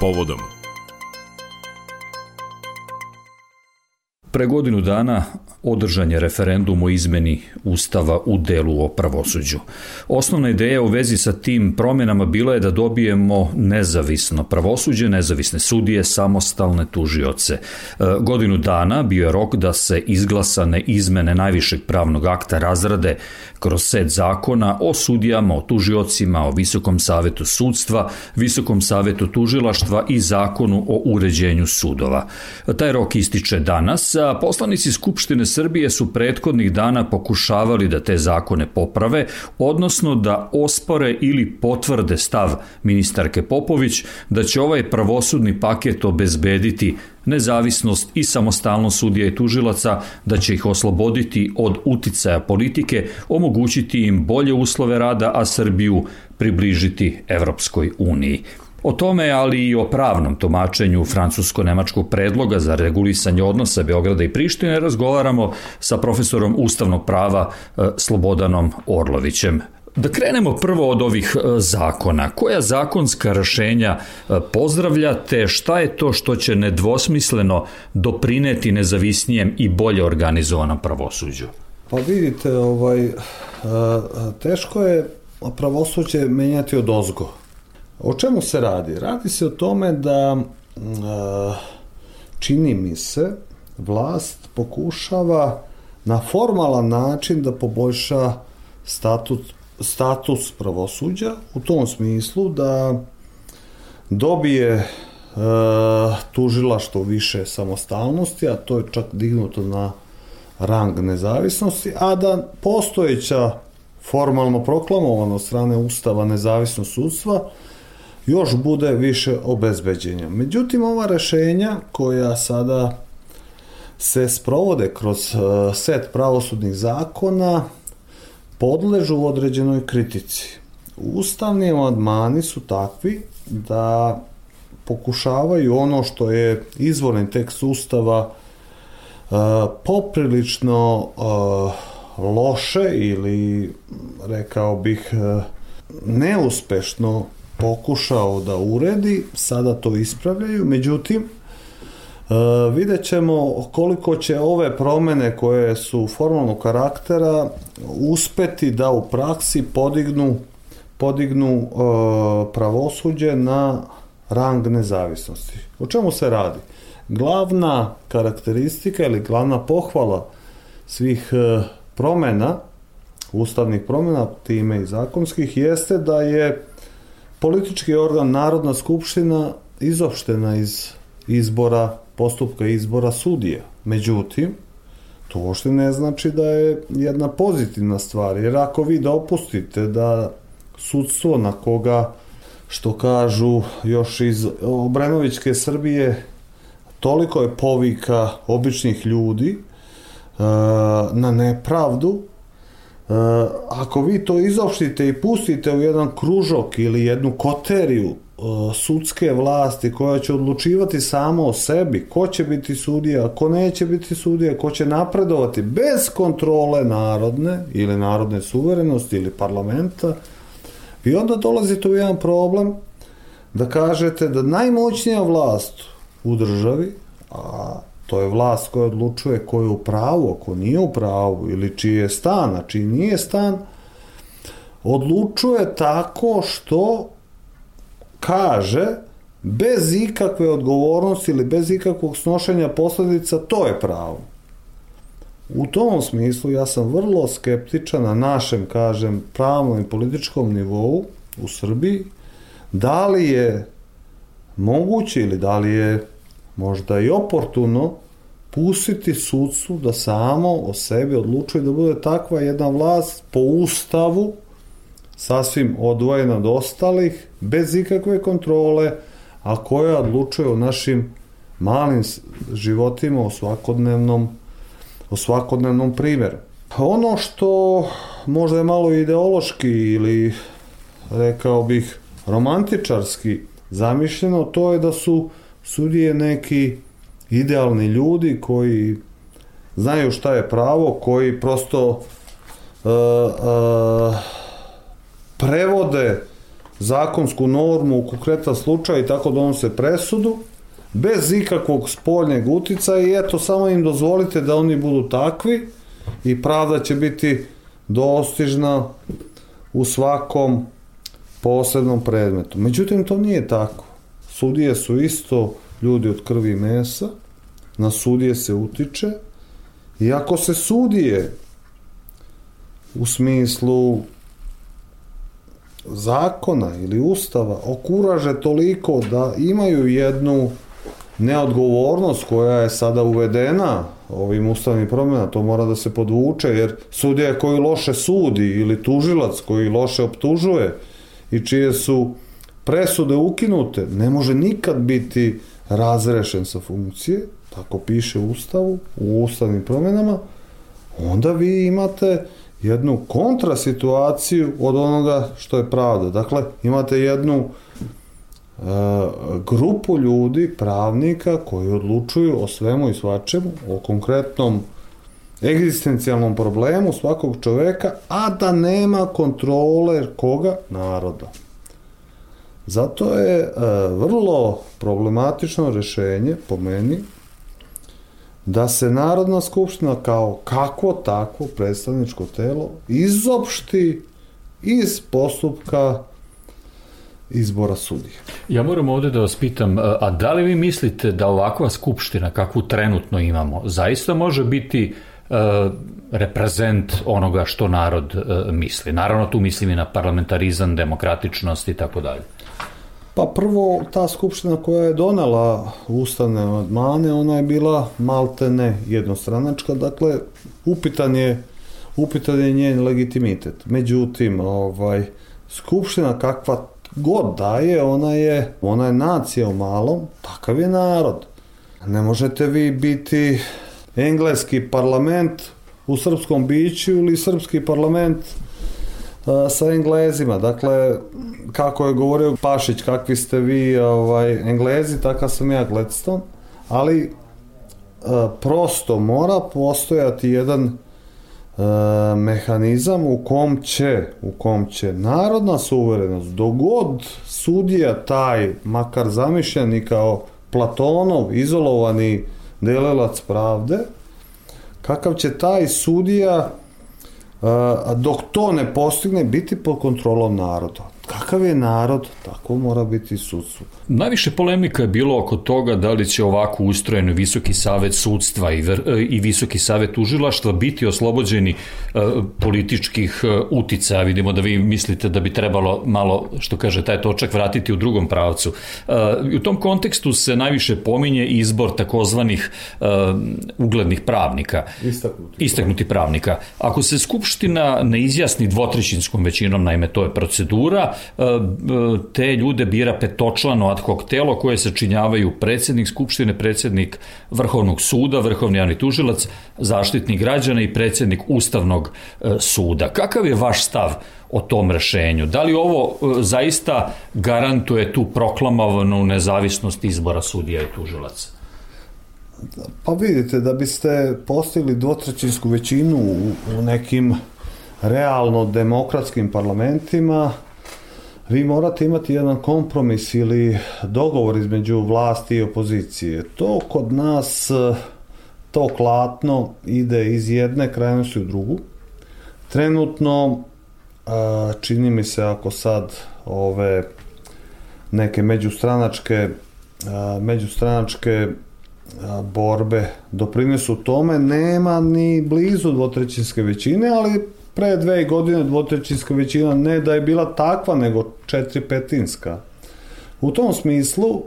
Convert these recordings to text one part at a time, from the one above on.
povodom. Pre godinu dana održan je referendum o izmeni Ustava u delu o pravosuđu. Osnovna ideja u vezi sa tim promjenama bila je da dobijemo nezavisno pravosuđe, nezavisne sudije, samostalne tužioce. E, godinu dana bio je rok da se izglasane izmene najvišeg pravnog akta razrade kroz set zakona o sudijama, o tužiocima, o Visokom savetu sudstva, Visokom savetu tužilaštva i zakonu o uređenju sudova. Taj rok ističe danas, a poslanici Skupštine Srbije su prethodnih dana pokušavali da te zakone poprave, odnosno da ospore ili potvrde stav ministarke Popović da će ovaj pravosudni paket obezbediti nezavisnost i samostalnost sudija i tužilaca, da će ih osloboditi od uticaja politike, omogućiti im bolje uslove rada, a Srbiju približiti Evropskoj uniji. O tome, ali i o pravnom tumačenju francusko-nemačkog predloga za regulisanje odnosa Beograda i Prištine razgovaramo sa profesorom ustavnog prava e, Slobodanom Orlovićem. Da krenemo prvo od ovih e, zakona. Koja zakonska rešenja e, pozdravljate? Šta je to što će nedvosmisleno doprineti nezavisnijem i bolje organizovanom pravosuđu? Pa vidite, ovaj, teško je pravosuđe menjati od ozgo O čemu se radi? Radi se o tome da čini mi se vlast pokušava na formalan način da poboljša status, status pravosuđa u tom smislu da dobije e, tužilaštvo više samostalnosti, a to je čak dignuto na rang nezavisnosti, a da postojeća formalno proklamovano strane Ustava nezavisnost sudstva još bude više obezbeđenja. Međutim, ova rešenja koja sada se sprovode kroz e, set pravosudnih zakona podležu određenoj kritici. Ustavni amandmani su takvi da pokušavaju ono što je izvorni tekst Ustava e, poprilično e, loše ili rekao bih neuspešno pokušao da uredi, sada to ispravljaju, međutim, e, vidjet ćemo koliko će ove promene koje su formalnog karaktera uspeti da u praksi podignu podignu e, pravosuđe na rang nezavisnosti. O čemu se radi? Glavna karakteristika ili glavna pohvala svih e, promena, ustavnih promena, time i zakonskih, jeste da je politički organ Narodna skupština izopštena iz izbora, postupka izbora sudija. Međutim, to uopšte ne znači da je jedna pozitivna stvar, jer ako vi dopustite da sudstvo na koga, što kažu još iz Obrenovićke Srbije, toliko je povika običnih ljudi e, na nepravdu, ako vi to izopštite i pustite u jedan kružok ili jednu koteriju e, sudske vlasti koja će odlučivati samo o sebi, ko će biti sudija, ko neće biti sudija, ko će napredovati bez kontrole narodne ili narodne suverenosti ili parlamenta, i onda dolazite u jedan problem da kažete da najmoćnija vlast u državi, a To je vlast koja odlučuje ko je u pravu, ko nije u pravu, ili čiji je stan, a čiji nije stan, odlučuje tako što kaže bez ikakve odgovornosti ili bez ikakvog snošenja posledica, to je pravo. U tom smislu ja sam vrlo skeptičan na našem, kažem, pravnom i političkom nivou u Srbiji, da li je moguće ili da li je možda i oportuno pustiti sudstvu da samo o sebi odlučuje da bude takva jedna vlast po ustavu sasvim odvojena od ostalih, bez ikakve kontrole, a koja odlučuje o našim malim životima, o svakodnevnom, o svakodnevnom primjeru. Ono što možda je malo ideološki ili rekao bih romantičarski zamišljeno, to je da su sudije neki idealni ljudi koji znaju šta je pravo, koji prosto uh, uh, prevode zakonsku normu u konkretan slučaj i tako donose presudu, bez ikakvog spoljnjeg uticaja i eto samo im dozvolite da oni budu takvi i pravda će biti dostižna u svakom posebnom predmetu. Međutim, to nije tako. Sudije su isto ljudi od krvi i mesa, na sudije se utiče. I ako se sudije u smislu zakona ili ustava okuraže toliko da imaju jednu neodgovornost koja je sada uvedena ovim ustavnim promjena, to mora da se podvuče, jer sudija koji loše sudi ili tužilac koji loše optužuje i čije su presude ukinute, ne može nikad biti razrešen sa funkcije, tako piše u ustavu, u ustavnim promjenama, onda vi imate jednu kontrasituaciju od onoga što je pravda. Dakle, imate jednu e, grupu ljudi, pravnika, koji odlučuju o svemu i svačemu, o konkretnom egzistencijalnom problemu svakog čoveka, a da nema kontrole koga? Naroda. Zato je e, vrlo problematično rešenje, po meni, da se Narodna skupština kao kakvo takvo predstavničko telo izopšti iz postupka izbora sudija. Ja moram ovde da vas pitam, a da li vi mislite da ovakva skupština kakvu trenutno imamo zaista može biti uh, reprezent onoga što narod uh, misli? Naravno tu mislim i na parlamentarizam, demokratičnost i tako dalje. Pa prvo, ta skupština koja je donela ustavne odmane, ona je bila maltene jednostranačka, dakle, upitan je, upitan je njen legitimitet. Međutim, ovaj, skupština kakva god daje, ona je, ona je nacija u malom, takav je narod. Ne možete vi biti engleski parlament u srpskom biću ili srpski parlament sa Englezima. Dakle, kako je govorio Pašić, kakvi ste vi ovaj, Englezi, takav sam ja Gladstone, ali prosto mora postojati jedan mehanizam u kom će, u kom će narodna suverenost, dogod sudija taj, makar zamišljeni kao Platonov, izolovani delilac pravde, kakav će taj sudija dok to ne postigne biti pod kontrolom naroda. Kakav je narod, tako mora biti sudstvo. Najviše polemika je bilo oko toga da li će ovako ustrojen Visoki savet sudstva i, ver, i Visoki savet užilaštva biti oslobođeni uh, političkih uh, uticaja. Vidimo da vi mislite da bi trebalo malo, što kaže, taj točak vratiti u drugom pravcu. Uh, u tom kontekstu se najviše pominje izbor takozvanih uh, uglednih pravnika. Istaknuti. Istaknuti pravnika. Ako se Skupština ne izjasni dvotrećinskom većinom, naime to je procedura, E, te ljude bira petočlano ad hoc telo koje sačinjavaju predsednik Skupštine, predsednik Vrhovnog suda, Vrhovni javni tužilac, zaštitnik građana i predsednik Ustavnog e, suda. Kakav je vaš stav o tom rešenju? Da li ovo e, zaista garantuje tu proklamovanu nezavisnost izbora sudija i tužilaca? Pa vidite, da biste postigli dvotrećinsku većinu u, u nekim realno demokratskim parlamentima, vi morate imati jedan kompromis ili dogovor između vlasti i opozicije. To kod nas, to klatno ide iz jedne krajnosti u drugu. Trenutno, čini mi se ako sad ove neke međustranačke međustranačke borbe doprinesu tome, nema ni blizu dvotrećinske većine, ali pre dve godine dvotrećinska većina ne da je bila takva, nego četiri petinska. U tom smislu,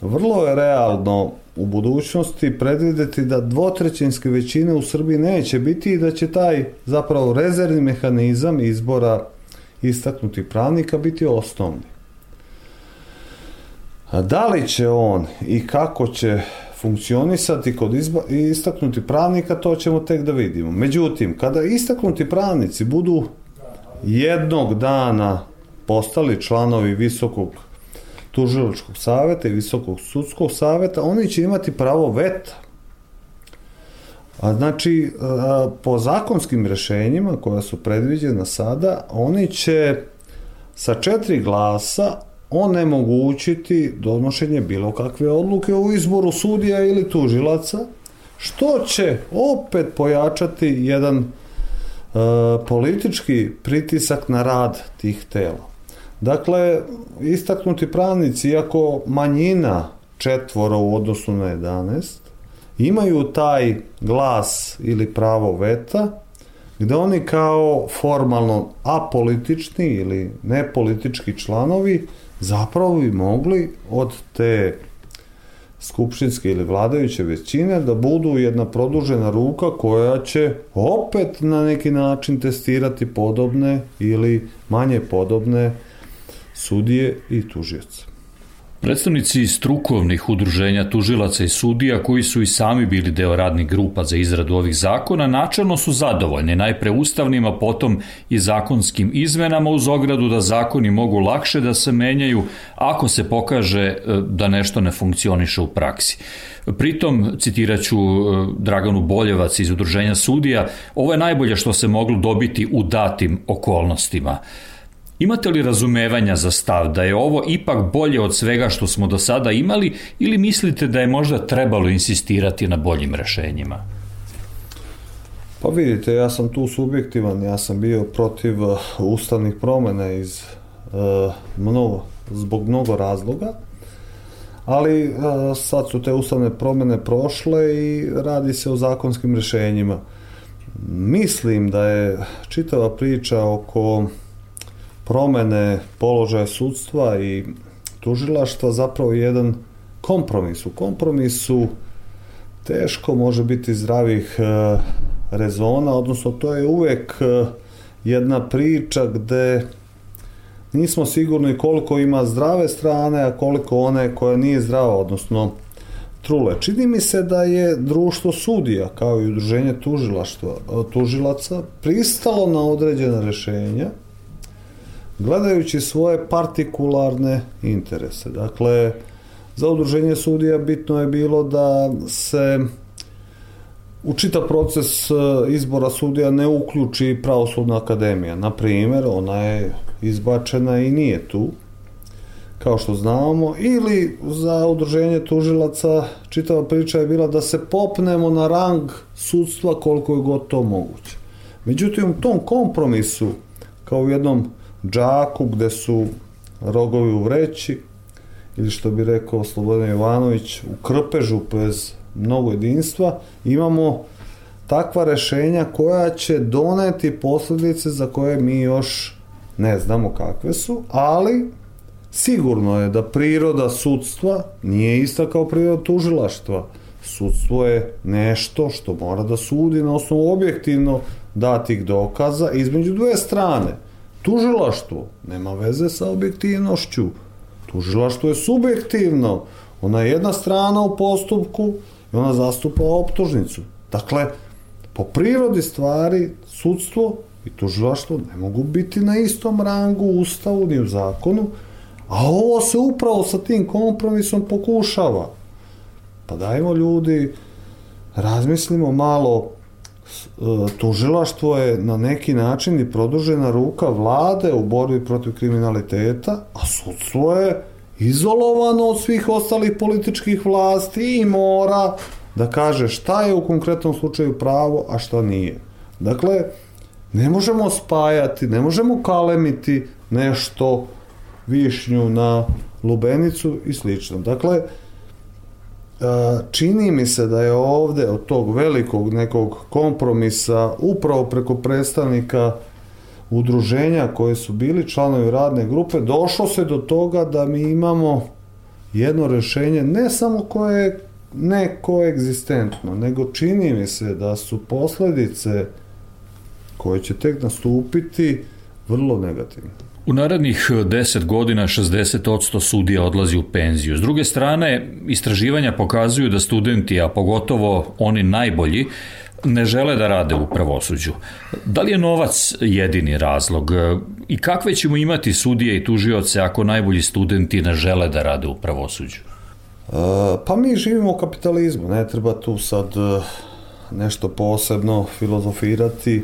vrlo je realno u budućnosti predvideti da dvotrećinske većine u Srbiji neće biti i da će taj zapravo rezervni mehanizam izbora istaknutih pravnika biti osnovni. A da li će on i kako će funkcionisati kod izba, istaknuti pravnika, to ćemo tek da vidimo. Međutim, kada istaknuti pravnici budu jednog dana postali članovi visokog tužilačkog saveta i visokog sudskog saveta, oni će imati pravo veta. A znači, po zakonskim rešenjima koja su predviđena sada, oni će sa četiri glasa onemogućiti donošenje bilo kakve odluke u izboru sudija ili tužilaca, što će opet pojačati jedan e, politički pritisak na rad tih tela. Dakle, istaknuti pravnici, iako manjina četvora u odnosu na 11, imaju taj glas ili pravo veta, gde oni kao formalno apolitični ili nepolitički članovi zapravo bi mogli od te skupštinske ili vladajuće većine da budu jedna produžena ruka koja će opet na neki način testirati podobne ili manje podobne sudije i tužioce. Predstavnici strukovnih udruženja tužilaca i sudija koji su i sami bili deo radnih grupa za izradu ovih zakona načelno su zadovoljni najpre ustavnim, a potom i zakonskim izmenama uz ogradu da zakoni mogu lakše da se menjaju ako se pokaže e, da nešto ne funkcioniše u praksi. Pritom, citiraću e, Draganu Boljevac iz udruženja sudija, ovo je najbolje što se moglo dobiti u datim okolnostima. Imate li razumevanja za stav da je ovo ipak bolje od svega što smo do sada imali ili mislite da je možda trebalo insistirati na boljim rešenjima? Pa vidite, ja sam tu subjektivan, ja sam bio protiv uh, ustavnih promena iz uh, mnogo, zbog mnogo razloga, ali uh, sad su te ustavne promene prošle i radi se o zakonskim rešenjima. Mislim da je čitava priča oko promene položaja sudstva i tužilaštva zapravo jedan kompromis. U kompromisu teško može biti zdravih e, rezona, odnosno to je uvek e, jedna priča gde nismo sigurni koliko ima zdrave strane, a koliko one koja nije zdrava, odnosno trule. Čini mi se da je društvo sudija, kao i udruženje tužilaštva, tužilaca, pristalo na određena rešenja, gledajući svoje partikularne interese. Dakle, za udruženje sudija bitno je bilo da se u čitav proces e, izbora sudija ne uključi pravosudna akademija. Na primjer, ona je izbačena i nije tu, kao što znamo, ili za udruženje tužilaca čitava priča je bila da se popnemo na rang sudstva koliko je god to moguće. Međutim, u tom kompromisu, kao u jednom džaku gde su rogovi u vreći ili što bi rekao Slobodan Jovanović u krpežu bez mnogo jedinstva imamo takva rešenja koja će doneti posledice za koje mi još ne znamo kakve su, ali sigurno je da priroda sudstva nije ista kao priroda tužilaštva. Sudstvo je nešto što mora da sudi na osnovu objektivno datih dokaza između dve strane – Tužilaštvo nema veze sa objektivnošću. Tužilaštvo je subjektivno. Ona je jedna strana u postupku i ona zastupa optužnicu. Dakle, po prirodi stvari, sudstvo i tužilaštvo ne mogu biti na istom rangu u ustavu ni u zakonu, a ovo se upravo sa tim kompromisom pokušava. Pa dajmo ljudi, razmislimo malo tužilaštvo je na neki način i produžena ruka vlade u borbi protiv kriminaliteta, a sudstvo je izolovano od svih ostalih političkih vlasti i mora da kaže šta je u konkretnom slučaju pravo, a šta nije. Dakle, ne možemo spajati, ne možemo kalemiti nešto višnju na lubenicu i slično. Dakle, čini mi se da je ovde od tog velikog nekog kompromisa upravo preko predstavnika udruženja koje su bili članovi radne grupe došlo se do toga da mi imamo jedno rešenje ne samo koje je ne koegzistentno, nego čini mi se da su posledice koje će tek nastupiti vrlo negativne. U narednih 10 godina 60% sudija odlazi u penziju. S druge strane, istraživanja pokazuju da studenti, a pogotovo oni najbolji, ne žele da rade u pravosuđu. Da li je novac jedini razlog i kakve ćemo imati sudije i tužioce ako najbolji studenti ne žele da rade u pravosuđu? E, pa mi živimo u kapitalizmu, ne treba tu sad e, nešto posebno filozofirati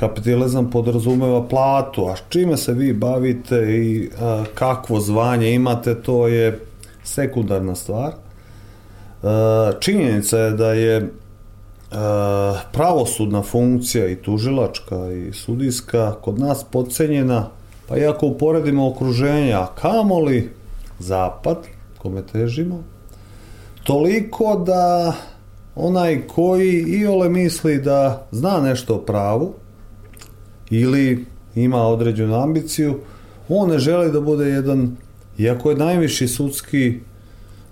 kapitalizam podrazumeva platu, a čime se vi bavite i a, kakvo zvanje imate, to je sekundarna stvar. A, činjenica je da je a, pravosudna funkcija i tužilačka i sudijska kod nas podcenjena, pa i ako uporedimo okruženja, kamoli zapad, kome težimo, toliko da onaj koji i ole misli da zna nešto o pravu ili ima određenu ambiciju, on ne želi da bude jedan, iako je najviši sudski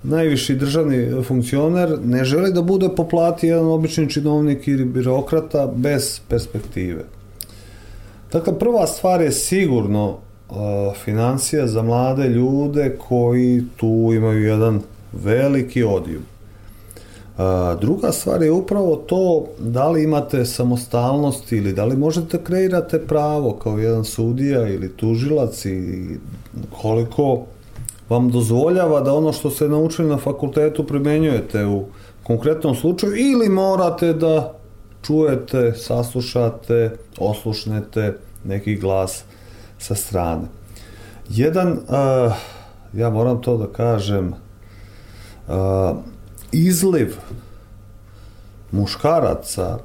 najviši državni funkcioner ne želi da bude po plati jedan obični činovnik ili birokrata bez perspektive. Dakle, prva stvar je sigurno uh, financija za mlade ljude koji tu imaju jedan veliki odijum. Druga stvar je upravo to da li imate samostalnost ili da li možete kreirate pravo kao jedan sudija ili tužilac i koliko vam dozvoljava da ono što ste naučili na fakultetu primenjujete u konkretnom slučaju ili morate da čujete, saslušate, oslušnete neki glas sa strane. Jedan, uh, ja moram to da kažem, uh, izliv muškaraca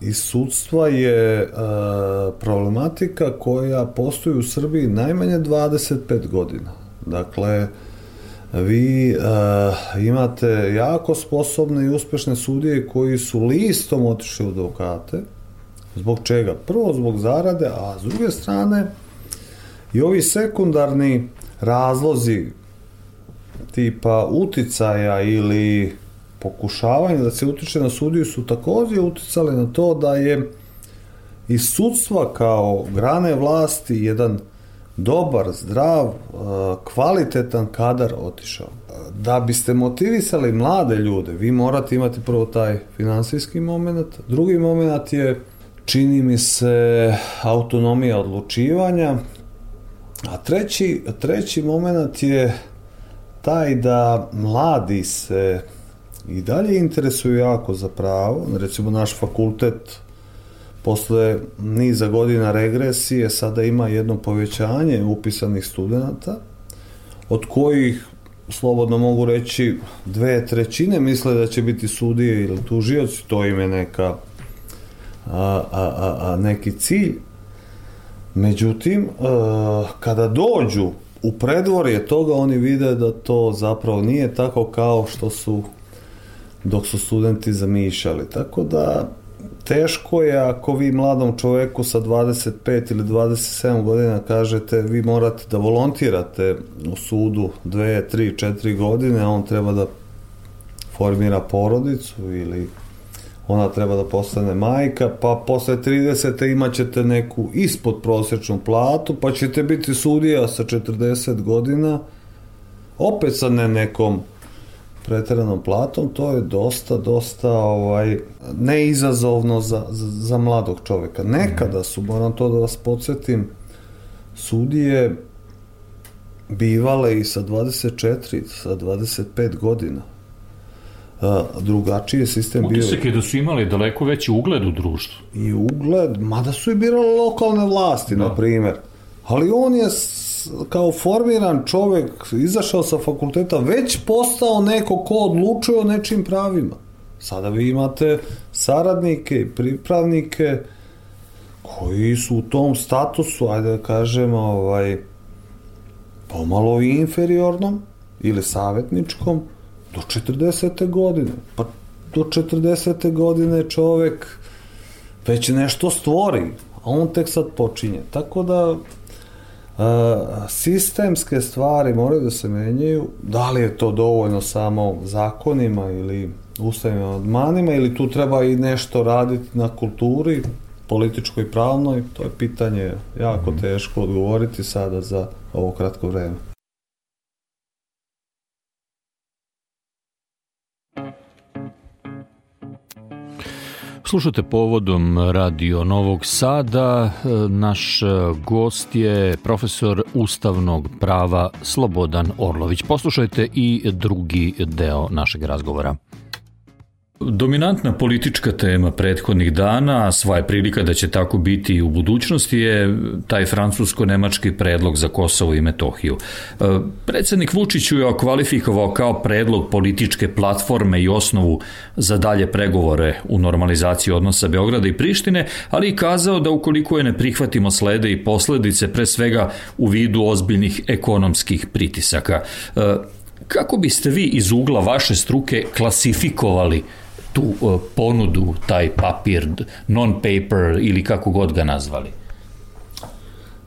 iz sudstva je uh, problematika koja postoji u Srbiji najmanje 25 godina. Dakle, vi uh, imate jako sposobne i uspešne sudije koji su listom otišli u advokate. Zbog čega? Prvo zbog zarade, a s druge strane i ovi sekundarni razlozi tipa uticaja ili pokušavanja da se utiče na sudiju su takođe uticali na to da je iz sudstva kao grane vlasti jedan dobar, zdrav, kvalitetan kadar otišao. Da biste motivisali mlade ljude, vi morate imati prvo taj finansijski moment, drugi moment je čini mi se autonomija odlučivanja, a treći, treći moment je taj da mladi se i dalje interesuju jako za pravo. Recimo naš fakultet posle niza godina regresije sada ima jedno povećanje upisanih studenta od kojih slobodno mogu reći dve trećine misle da će biti sudije ili tužioci, to im je neka a, a, a, a neki cilj. Međutim, a, kada dođu u predvorje toga oni vide da to zapravo nije tako kao što su dok su studenti zamišljali. Tako da teško je ako vi mladom čoveku sa 25 ili 27 godina kažete vi morate da volontirate u sudu 2, 3, 4 godine, on treba da formira porodicu ili ona treba da postane majka, pa posle 30. imaćete neku ispod prosečnu platu, pa ćete biti sudija sa 40 godina, opet sa ne nekom preteranom platom, to je dosta, dosta ovaj, neizazovno za, za, za mladog čoveka. Nekada su, moram to da vas podsjetim, sudije bivale i sa 24, sa 25 godina. Drugačiji je sistem bio. Utisak je da su imali daleko veći ugled u društvu. I ugled, mada su i birali lokalne vlasti, da. na primer. Ali on je kao formiran čovek izašao sa fakulteta već postao neko ko odlučuje o nečim pravima. Sada vi imate saradnike i pripravnike koji su u tom statusu, ajde da kažemo, ovaj, pomalo inferiornom ili savetničkom do 40. godine. Pa do 40. godine čovek već nešto stvori, a on tek sad počinje. Tako da sistemske stvari moraju da se menjaju, da li je to dovoljno samo zakonima ili ustavnim odmanima ili tu treba i nešto raditi na kulturi političkoj i pravnoj, to je pitanje jako mhm. teško odgovoriti sada za ovo kratko vreme. Slušate povodom Radio Novog Sada. Naš gost je profesor ustavnog prava Slobodan Orlović. Poslušajte i drugi deo našeg razgovora. Dominantna politička tema prethodnih dana, a sva je prilika da će tako biti i u budućnosti, je taj francusko-nemački predlog za Kosovo i Metohiju. E, predsednik Vučić ju je okvalifikovao kao predlog političke platforme i osnovu za dalje pregovore u normalizaciji odnosa Beograda i Prištine, ali i kazao da ukoliko je ne prihvatimo slede i posledice, pre svega u vidu ozbiljnih ekonomskih pritisaka. E, kako biste vi iz ugla vaše struke klasifikovali tu uh, ponudu, taj papir, non-paper ili kako god ga nazvali?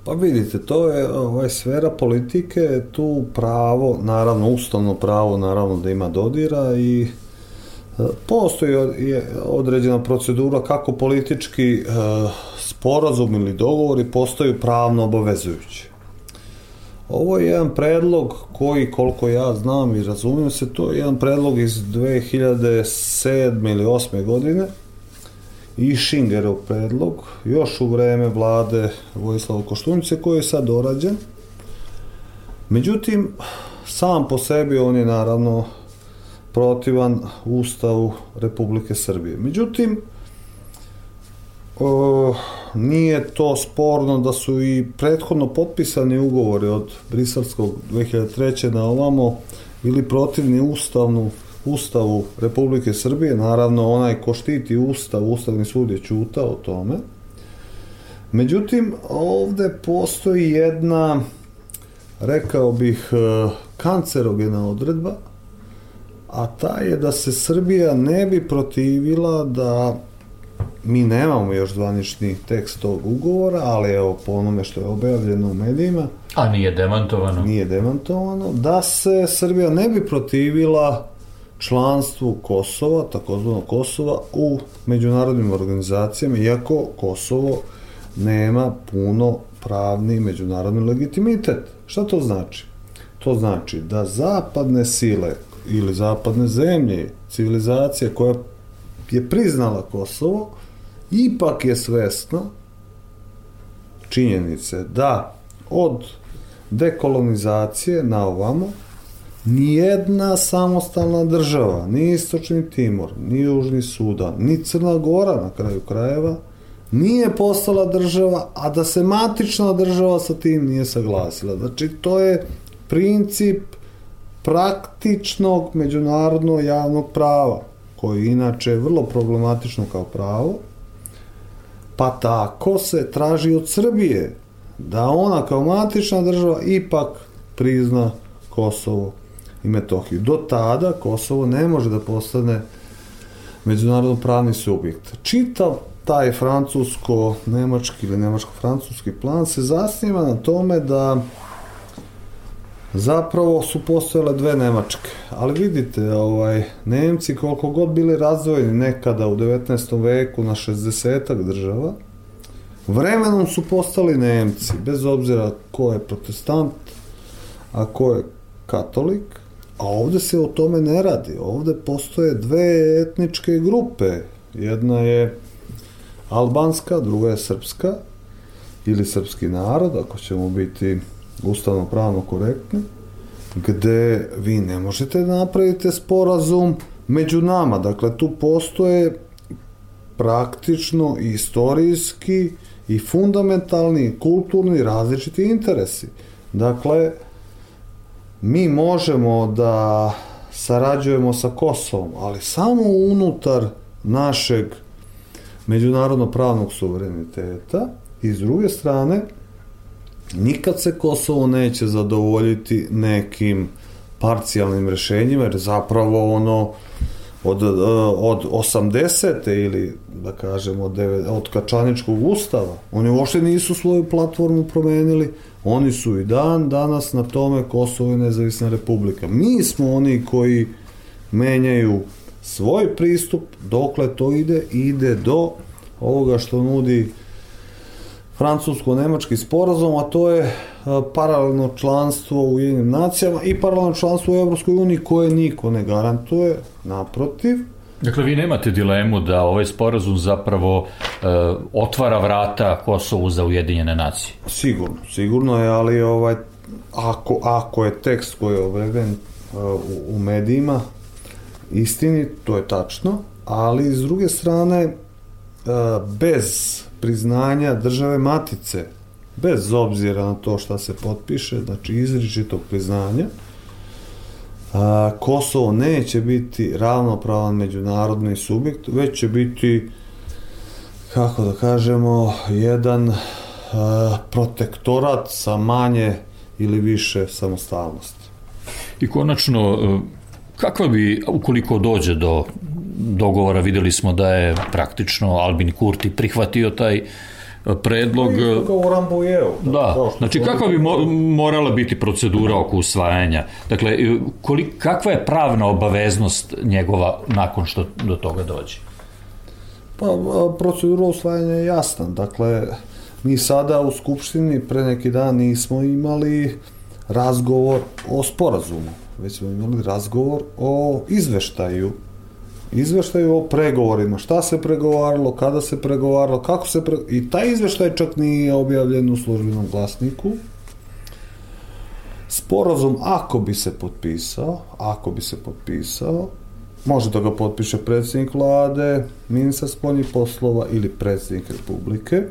Pa vidite, to je ovaj, sfera politike, tu pravo, naravno, ustavno pravo, naravno da ima dodira i e, postoji određena procedura kako politički e, sporazum ili dogovori postaju pravno obavezujući. Ovo je jedan predlog koji, koliko ja znam i razumijem se, to je jedan predlog iz 2007. ili 8. godine i Šingerov predlog, još u vreme vlade Vojislava Koštunice, koji je sad dorađen. Međutim, sam po sebi on je naravno protivan Ustavu Republike Srbije. Međutim, o, nije to sporno da su i prethodno potpisani ugovori od Briselskog 2003. na ovamo bili protivni ustavnu Ustavu Republike Srbije, naravno onaj ko štiti Ustav, Ustavni sud je čuta o tome. Međutim, ovde postoji jedna, rekao bih, e, kancerogena odredba, a ta je da se Srbija ne bi protivila da mi nemamo još zvanični tekst tog ugovora, ali evo po onome što je objavljeno u medijima. A nije demantovano? Nije demantovano. Da se Srbija ne bi protivila članstvu Kosova, takozvano Kosova, u međunarodnim organizacijama, iako Kosovo nema puno pravni međunarodni legitimitet. Šta to znači? To znači da zapadne sile ili zapadne zemlje, civilizacija koja je priznala Kosovo, ipak je svesna činjenice da od dekolonizacije na ovamo nijedna samostalna država, ni Istočni Timor, ni Južni Sudan, ni Crna Gora na kraju krajeva, nije postala država, a da se matična država sa tim nije saglasila. Znači, to je princip praktičnog međunarodnog javnog prava, koji inače vrlo problematično kao pravo, Pa tako se traži od Srbije da ona kao matična država ipak prizna Kosovo i Metohiju. Do tada Kosovo ne može da postane međunarodno pravni subjekt. Čitav taj francusko-nemački ili nemačko-francuski plan se zasniva na tome da zapravo su postojale dve Nemačke. Ali vidite, ovaj, Nemci koliko god bili razdvojeni nekada u 19. veku na 60 država, vremenom su postali Nemci, bez obzira ko je protestant, a ko je katolik, a ovde se o tome ne radi. Ovde postoje dve etničke grupe. Jedna je albanska, druga je srpska, ili srpski narod, ako ćemo biti ustavno pravno korektni, gde vi ne možete da napravite sporazum među nama. Dakle, tu postoje praktično i istorijski i fundamentalni, kulturni, različiti interesi. Dakle, mi možemo da sarađujemo sa Kosovom, ali samo unutar našeg međunarodno pravnog suvereniteta i s druge strane nikad se Kosovo neće zadovoljiti nekim parcijalnim rešenjima, jer zapravo ono od, od 80. ili da kažemo od, od Kačaničkog ustava, oni uopšte nisu svoju platformu promenili, oni su i dan danas na tome Kosovo je nezavisna republika. Mi smo oni koji menjaju svoj pristup, dokle to ide, ide do ovoga što nudi francusko-nemački sporazum, a to je e, paralelno članstvo u jednim nacijama i paralelno članstvo u Evropskoj uniji koje niko ne garantuje, naprotiv. Dakle, vi nemate dilemu da ovaj sporazum zapravo e, otvara vrata Kosovu za Ujedinjene nacije? Sigurno, sigurno je, ali ovaj, ako, ako je tekst koji je obreven e, u, u medijima istini, to je tačno, ali s druge strane e, bez priznanja države matice, bez obzira na to šta se potpiše, znači izričitog priznanja, a, Kosovo neće biti ravnopravan međunarodni subjekt, već će biti, kako da kažemo, jedan a, protektorat sa manje ili više samostalnosti. I konačno, e, kakva bi, ukoliko dođe do dogovora, videli smo da je praktično Albin Kurti prihvatio taj predlog... Da, da znači kakva bi morala biti procedura oko usvajanja? Dakle, kolik, kakva je pravna obaveznost njegova nakon što do toga dođe? Pa, procedura usvajanja je jasna. Dakle, mi sada u Skupštini pre neki dan nismo imali razgovor o sporazumu, već smo imali razgovor o izveštaju izveštaju o pregovorima, šta se pregovaralo, kada se pregovaralo, kako se pre... i taj izveštaj čak nije objavljen u službenom glasniku. Sporazum, ako bi se potpisao, ako bi se potpisao, može da ga potpiše predsjednik vlade, ministar spoljnih poslova ili predsjednik republike,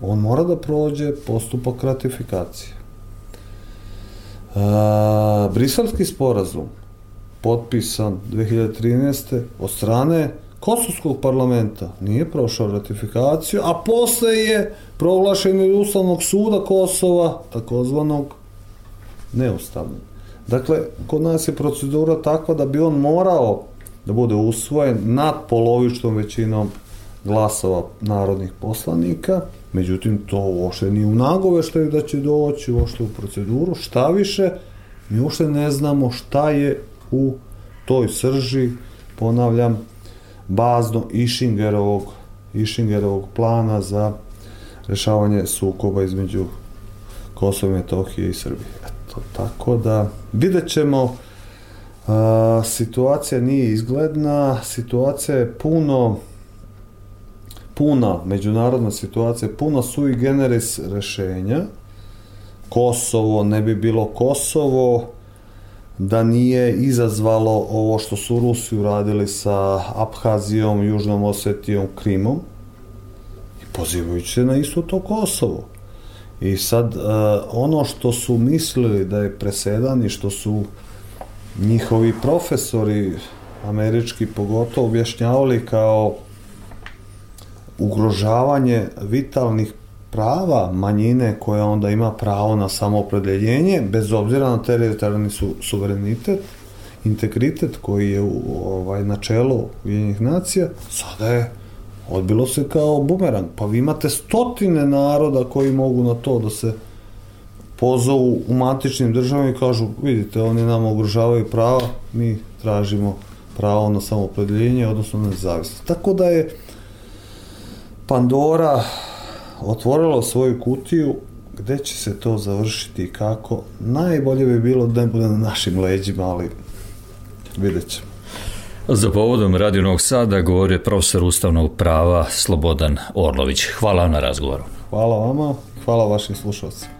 on mora da prođe postupak ratifikacije. E, briselski sporazum potpisan 2013. od strane Kosovskog parlamenta nije prošao ratifikaciju, a posle je proglašen od Ustavnog suda Kosova, takozvanog neustavnog. Dakle, kod nas je procedura takva da bi on morao da bude usvojen nad polovičnom većinom glasova narodnih poslanika, međutim to uopšte nije u nagoveštaju da će doći uopšte u proceduru, šta više, mi uopšte ne znamo šta je u toj srži, ponavljam, bazno Išingerovog, Išingerovog plana za rešavanje sukoba između Kosova i Metohije i Srbije. Eto, tako da vidjet ćemo a, situacija nije izgledna, situacija je puno puna međunarodna situacija, puno sui generis rešenja. Kosovo ne bi bilo Kosovo, da nije izazvalo ovo što su Rusi uradili sa Abhazijom, Južnom Osetijom, Krimom i pozivajući se na isto to Kosovo. I sad, uh, ono što su mislili da je presedan i što su njihovi profesori, američki pogotovo, objašnjavali kao ugrožavanje vitalnih prava manjine koja onda ima pravo na samoopredeljenje, bez obzira na teritorijalni su, suverenitet, integritet koji je u ovaj, načelu Ujedinjenih nacija, sada je odbilo se kao bumerang. Pa vi imate stotine naroda koji mogu na to da se pozovu u matičnim državama i kažu, vidite, oni nam ugrožavaju prava, mi tražimo pravo na samoopredeljenje, odnosno na nezavisnost. Tako da je Pandora otvorilo svoju kutiju, gde će se to završiti i kako, najbolje bi bilo da ne bude na našim leđima, ali vidjet ćemo. Za povodom Radio Novog Sada govorio je profesor ustavnog prava Slobodan Orlović. Hvala na razgovoru. Hvala vama, hvala vašim slušalcima.